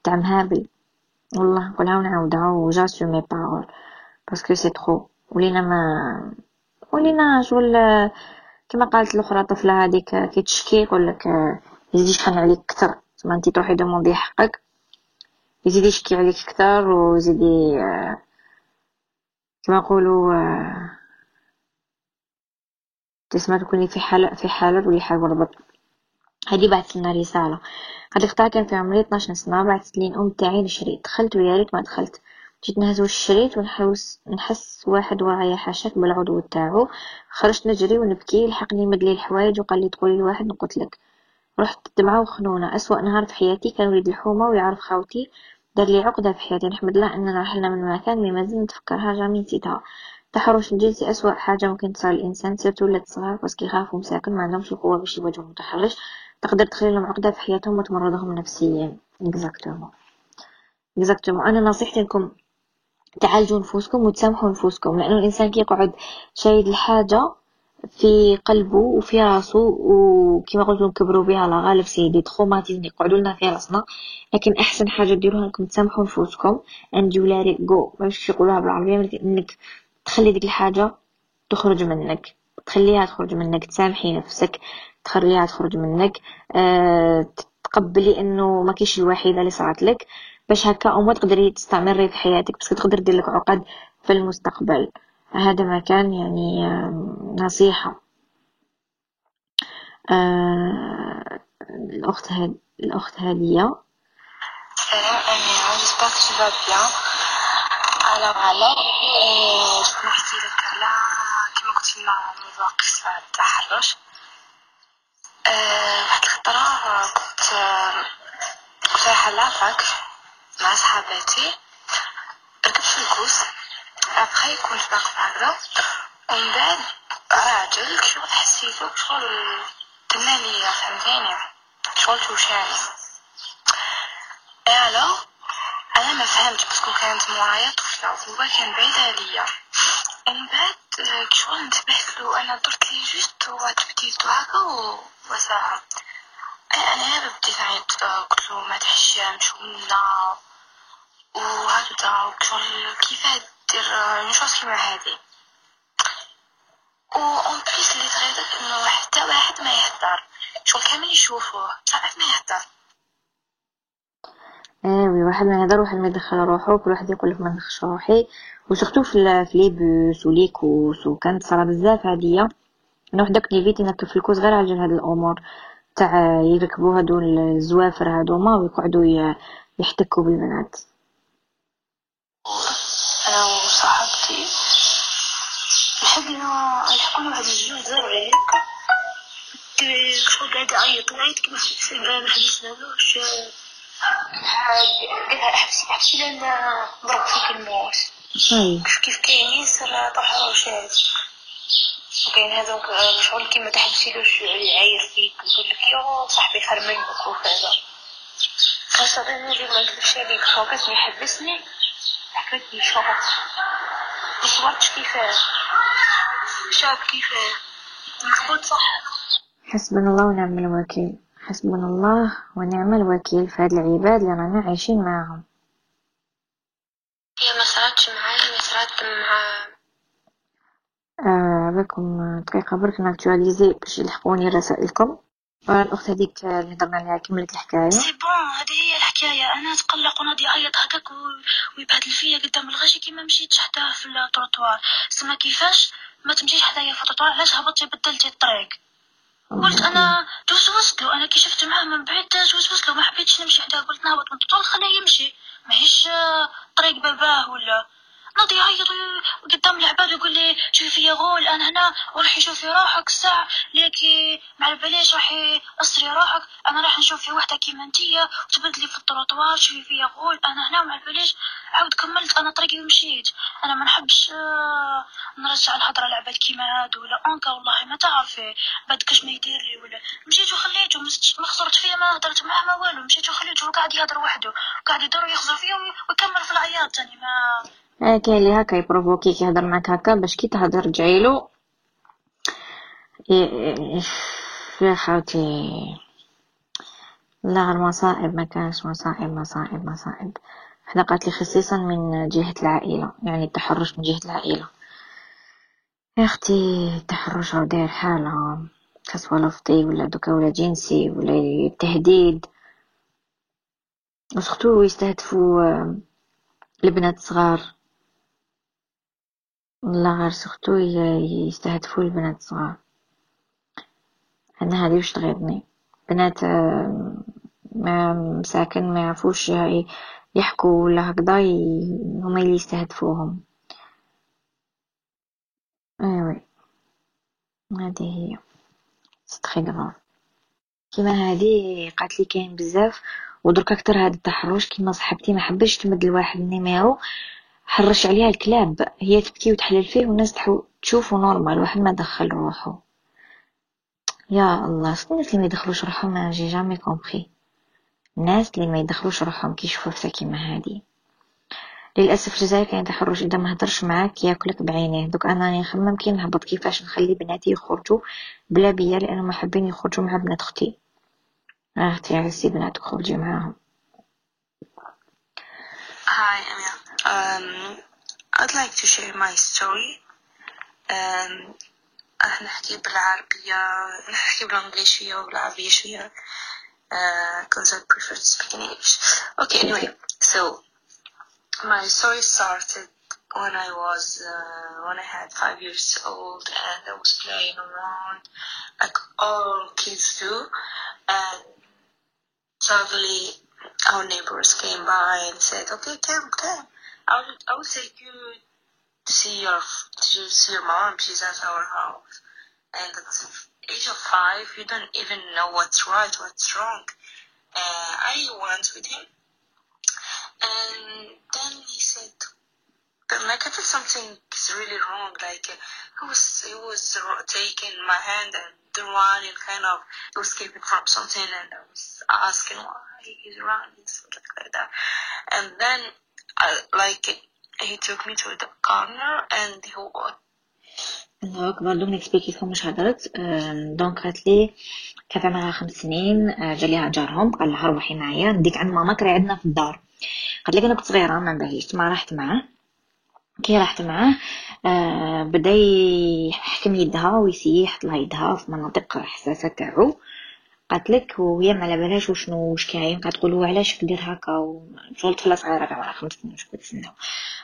[SPEAKER 2] تاع مهابل. والله نقولها ونعاودها و j'assume mes paroles. parce que c'est trop. ولينا ما ولينا شغل كما قالت الأخرى الطفله هذيك كي تشكي يقولك يزيد يشحن عليك كثر تما انت تروحي demander حقك. يزيد يشكي عليك كثر ويزيد كما نقولوا تسمى تكوني في حالة في حالة تولي حال بربط هادي بعثت لنا رسالة. هاد القطعة كان في عمري 12 سنة بعثت لي الأم تاعي الشريط دخلت ويا ريت ما دخلت. جيت نهز الشريط ونحوس نحس واحد ورايا حاشاك بالعضو تاعو. خرجت نجري ونبكي. لحقني مدلي الحوايج وقال لي تقولي لواحد نقتلك رحت دمعة وخنونة. أسوأ نهار في حياتي كان وليد الحومة ويعرف خاوتي دار لي عقدة في حياتي. نحمد الله أننا رحلنا من مكان مي مازال نتفكرها جامي نسيتها التحرش الجنسي أسوأ حاجة ممكن تصير الإنسان surtout ولاد صغار parce que يخافوا مساكن ما عندهمش القوة باش يواجهوا متحرش. تقدر تخلي لهم عقدة في حياتهم وتمرضهم نفسيا. exactement exactement أنا نصيحتي لكم تعالجوا نفوسكم وتسامحوا نفوسكم لأنه الإنسان كي يقعد شايد الحاجة في قلبه وفي راسه وكما قلت نكبروا بها لا غالب c'est des traumatismes يقعدوا لنا في راسنا. لكن أحسن حاجة ديروها إنكم تسامحوا نفوسكم you let it go باش يقولوها بالعربية إنك تخلي ديك الحاجة تخرج منك. تخليها تخرج منك تسامحي نفسك تخليها تخرج منك. أه تقبلي إنه ما كيش الوحيدة اللي صارت لك. باش هكا وما تقدري تستمري في حياتك بس تقدر دير لك عقد في المستقبل. هذا ما كان يعني نصيحة. آه الأخت هاد الأخت هادية.
[SPEAKER 3] سلام أميرة j'espère que tout bien. alors على نحكي لك على كيما قلت لنا موضوع قصة التحرش. واحد الخطرة كنت كنت رايحة la fac مع صحاباتي. ركبت في ال COUS ابخي كنت واقفة هكذا ومن بعد راجل شغل حسيتو شغل تمالية فهمتيني شغل توشاني alors أنا ما فهمتش parce que كانت مورايا طفلة وهو كان بعيد عليا ومن بعد شغل انتبهت له أنا درت لي juste وتبديلتو هكا وساها أنا بديت نعيط قلت له ما تحشمش ومنا وهكذا شغل كيفاه دير une chose كيما هادي و en plus اللي تغيظك انه حتى واحد ما يهدر شغل كامل يشوفوه صعب ما يهدر
[SPEAKER 2] أيوه واحد ما يهدر واحد ما يدخل روحو كل واحد يقول لك ما ندخلش روحي و surtout في في les bus و les COUS وكانت صرا بزاف هادية أنا وحدك لي فيت ينكب في ال COUS غير على هاد الأمور تاع يركبوا هادو الزوافر هادوما ويقعدوا يحتكوا بالبنات
[SPEAKER 3] أنا وصاحبتي لحقنا لحقنا واحد الجوج عليك شغل قاعد يعيط؟ نعيط كيما ما حبسنالوش قالها احبسي احبسي لأن ضرب فيك الموت. شوف كيف كاين ياسر تحرشات وكاين هذوك شغل كيما تحبسيلوش يعاير فيك. يقول لك يا صاحبي خير منك وكذا خاصة أنا اللي ما نكذبش عليك. فوقتني يحبسني؟ حكيتني شوق صورتش كيفاه. شاب كيفاه. صح
[SPEAKER 2] حسبنا الله ونعم الوكيل. حسبنا الله ونعم الوكيل في هاد العباد اللي رانا عايشين معاهم.
[SPEAKER 3] هي ما صارتش معايا ما صارت مع
[SPEAKER 2] آه بكم دقيقة برك ناكتواليزي باش يلحقوني رسائلكم. الأخت هذيك اللي هضرنا عليها كملت الحكاية.
[SPEAKER 3] c'est bon هذه هي الحكاية. أنا تقلق وناضي يعيط هكاك ويبهدل فيا قدام الغاشي كيما مشيت حداه في التروطوار سما كيفاش؟ ما تمشيش حدايا في التروطوار علاش هبطتي بدلتي الطريق؟ قلت أنا توسوست له أنا كي شفت معاه من بعيد توسوست له ما حبيتش نمشي حداه قلت نهبط من الطول خليه يمشي. ماهيش طريق باباه ولا ناضي يعيط قدام العباد ويقول لي شوفي فيا غول أنا هنا وروحي شوفي روحك الساعة ليكي مع البلاش روحي اسري روحك أنا راح نشوف في وحدة كيما انتيا وتبدلي في الطروطوار شوفي فيا غول أنا هنا البلاش عاود كملت أنا طريقي ومشيت. أنا ما نحبش نرجع الهضرة لعباد كيما هادو ولا انكا والله ما تعرفي بعد كاش ما يدير لي ولا مشيت وخليته ما خسرت فيا ما هضرت معاه ما والو مشيت وخليته وقاعد يهضر وحده قاعد يدور ويخزر فيا ويكمل في العياط تاني ما
[SPEAKER 2] آه كاين اللي هكا يبروفوكيك يهضر معاك هكا باش كي تهضر ترجعيلو يا خاوتي لا المصائب ما كانش مصائب مصائب مصائب. حنا قالت لي خصيصا من جهة العائلة يعني التحرش من جهة العائلة. يا أختي التحرش راه داير حالة. سواء لفظي ولا دوكا ولا جنسي ولا تهديد. وسختو يستهدفوا البنات صغار لا غير surtout يستهدفوا البنات صغار أنا هذه وش تغيظني بنات ما مساكن ما يعرفوش يحكوا ولا هكذا هما اللي يستهدفوهم. أيوه هذه هي. c'est très grave كيما هذه قالت لي كاين بزاف ودرك أكثر هذا التحرش كيما صاحبتي ما حبش تمد لواحد ال numéro حرش عليها الكلاب. هي تبكي وتحلل فيه والناس تشوفه normal واحد ما دخل روحه. يا الله شكون الناس اللي ما يدخلوش روحهم؟ j'ai jamais compris الناس اللي ما يدخلوش روحهم كيشوفوا فتا كيما هادي. للأسف الجزائر كاين تحرش. إذا ما هدرش معاك ياكلك بعينيه. دوك أنا راني نخمم كي نهبط. كيفاش نخلي بناتي يخرجوا بلا بيا؟ لأنهم حابين يخرجوا مع بنات أختي. أختي عزي بناتك خرجي معاهم.
[SPEAKER 3] Emil. Um, I'd like to share my story. Um, نحكي بالعربية نحكي بالانجليزية وبالعربية شوية because I prefer to speak in English. Okay, anyway, so my story started when I was uh, when I had five years old and I was playing around like all kids do, and suddenly our neighbors came by and said, "Okay, come, come. I would, I will take you see your see your mom. She's at our house." And at the age of five, you don't even know what's right, what's wrong. Uh, I went with him, and then he said, like I feel something is really wrong. Like he was he was taking my hand and running kind of he was escaping from something, and I was asking why he's running, something like that. And then, I, like he took me to the corner and he
[SPEAKER 2] الله اكبر دوك نكسبيكي لكم واش هدرت دونك قالت لي كانت عمرها خمس سنين. جا ليها جارهم. قال لها روحي معايا. نديك عند ماما كري عندنا في الدار. قالت لك أنا كنت صغيرة ما نبهيش ما رحت معاه. كي رحت معاه آه بدأ يحكم يدها ويسي يحط يدها في مناطق حساسة تاعو. قالت لك وهي ما على بالهاش وشنو واش كاين قالت تقول علاش كدير هكا وشغل طفله صغيره تاع خمس سنين واش كتسناو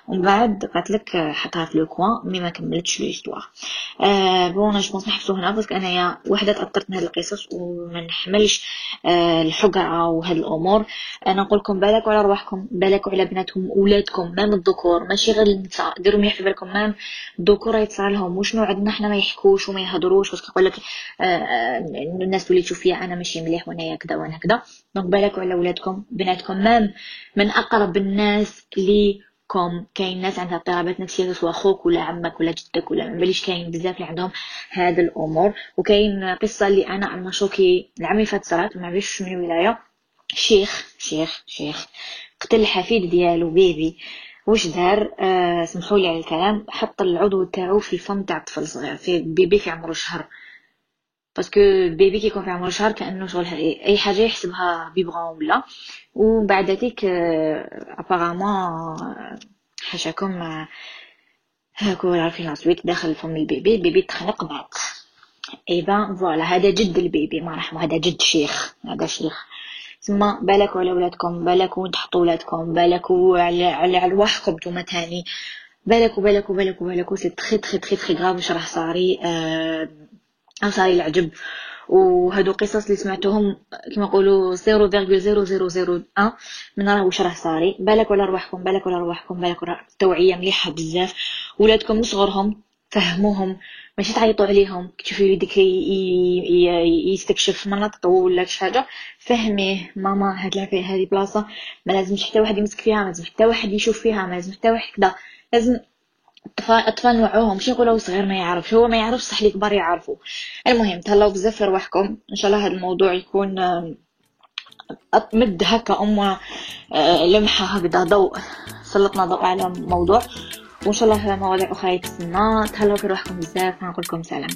[SPEAKER 2] ومن بعد قالت لك حطها في le coin mais ما كملتش l'histoire آه bon je نحبسو هنا parce que أنايا وحدة تأثرت من هاد القصص وما نحملش آه الحقره وهاد الأمور. أنا نقول لكم بالك على رواحكم بالك على بناتكم ولادكم même الذكور ماشي غير النساء. ديروا مليح في بالكم même الذكور يتصار لهم وشنو عندنا حنا ما يحكوش وما يهضروش parce que يقول لك آه, آه، الناس تولي تشوف فيا أنا ماشي مليح وأنا كذا وأنا كذا donc بالك على ولادكم. بناتكم même. من أقرب الناس ليكم. كاين ناس عندها اضطرابات نفسية سواء خوك ولا عمك ولا جدك ولا ما كاين بزاف اللي عندهم هاد الأمور. وكاين قصة اللي أنا على choquée العام فات صرات ما عرفتش من ولايه شيخ شيخ شيخ. قتل الحفيد ديالو bébé. واش دار؟ آه سمحوا لي على الكلام. حط العضو تاعو في الفم تاع الطفل صغير في bébé في عمره شهر. parce que ال bébé كيكون في عمره شهر كانه شغل اي حاجة يحسبها biberon ولا ومن بعد ذلك apparemment حاشاكم هاكو عارفين la suite داخل فم ال bébé ال bébé تخنق مات eh ben voilà هذا جد ال bébé ما رحمه هذا جد شيخ هذا شيخ تما بالكوا على ولادكم بالكوا تحطوا ولادكم بالكوا على على ارواحكم نتوما تاني بالكوا بالكوا بالكوا بالكوا c'est très très très très grave واش راه صاري آه صاري العجب. وهادو قصص اللي سمعتهم كما نقولوا 0.0001 من راه واش راه صاري. بالك ولا رواحكم بالك ولا رواحكم بالك ولا التوعية مليحة بزاف. ولادكم من صغرهم فهموهم. ماشي تعيطوا عليهم. تشوفي وليدك يستكشف مناطق ولا شي حاجة فهميه. ماما هاد هذه بلاصة ما لازمش حتى واحد يمسك فيها ما لازم حتى واحد يشوف فيها ما لازم حتى واحد كذا لازم الاطفال نوعوهم ماشي نقولوا صغير ما يعرفش هو ما يعرفش صح لي كبار يعرفوا. المهم تهلاو بزاف في رواحكم إن شاء الله هذا الموضوع يكون مد هكا ام آه، لمحة هكذا ضوء. سلطنا ضوء على موضوع وإن شاء الله مواضيع أخرى يتسنى تهلاو في روحكم بزاف نقول لكم سلام.